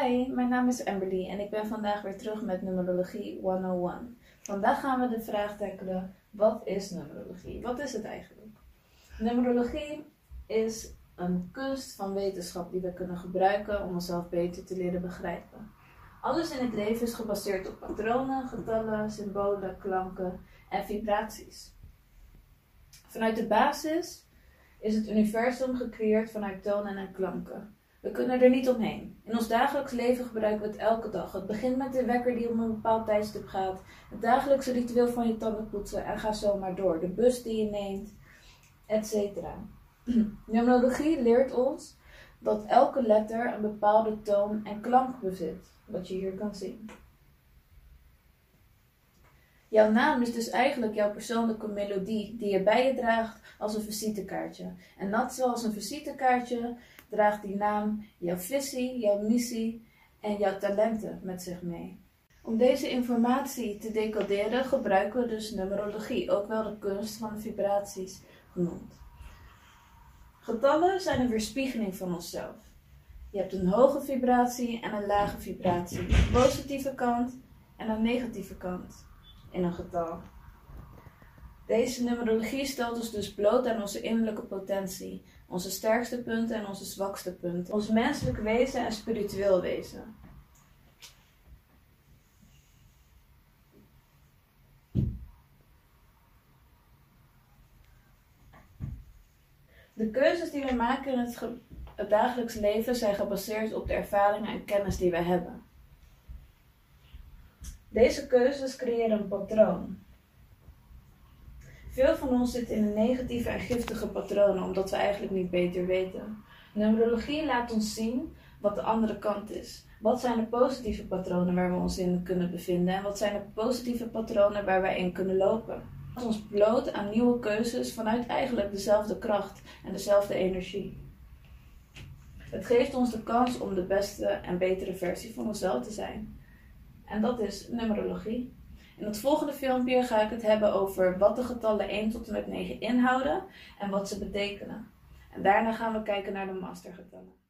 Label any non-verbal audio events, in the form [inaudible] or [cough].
Hi, mijn naam is Amberly en ik ben vandaag weer terug met Numerologie 101. Vandaag gaan we de vraag tackelen, wat is numerologie? Wat is het eigenlijk? Numerologie is een kunst van wetenschap die we kunnen gebruiken om onszelf beter te leren begrijpen. Alles in het leven is gebaseerd op patronen, getallen, symbolen, klanken en vibraties. Vanuit de basis is het universum gecreëerd vanuit tonen en klanken. We kunnen er niet omheen. In ons dagelijks leven gebruiken we het elke dag. Het begint met de wekker die om een bepaald tijdstip gaat. Het dagelijkse ritueel van je tanden poetsen en ga zo maar door. De bus die je neemt, etc. [clears throat] Numerologie leert ons dat elke letter een bepaalde toon en klank bezit. Wat je hier kan zien. Jouw naam is dus eigenlijk jouw persoonlijke melodie die je bij je draagt als een visitekaartje. En net zoals een visitekaartje draagt die naam jouw visie, jouw missie en jouw talenten met zich mee. Om deze informatie te decoderen gebruiken we dus numerologie, ook wel de kunst van de vibraties genoemd. Getallen zijn een weerspiegeling van onszelf. Je hebt een hoge vibratie en een lage vibratie, een positieve kant en een negatieve kant in een getal. Deze numerologie stelt ons dus bloot aan onze innerlijke potentie, onze sterkste punten en onze zwakste punten, ons menselijk wezen en spiritueel wezen. De keuzes die we maken in het, het dagelijks leven zijn gebaseerd op de ervaringen en kennis die we hebben. Deze keuzes creëren een patroon. Veel van ons zitten in een negatieve en giftige patronen omdat we eigenlijk niet beter weten. Numerologie laat ons zien wat de andere kant is. Wat zijn de positieve patronen waar we ons in kunnen bevinden en wat zijn de positieve patronen waar wij in kunnen lopen? Het ons bloot aan nieuwe keuzes vanuit eigenlijk dezelfde kracht en dezelfde energie. Het geeft ons de kans om de beste en betere versie van onszelf te zijn. En dat is numerologie. In het volgende filmpje ga ik het hebben over wat de getallen 1 tot en met 9 inhouden en wat ze betekenen. En daarna gaan we kijken naar de mastergetallen.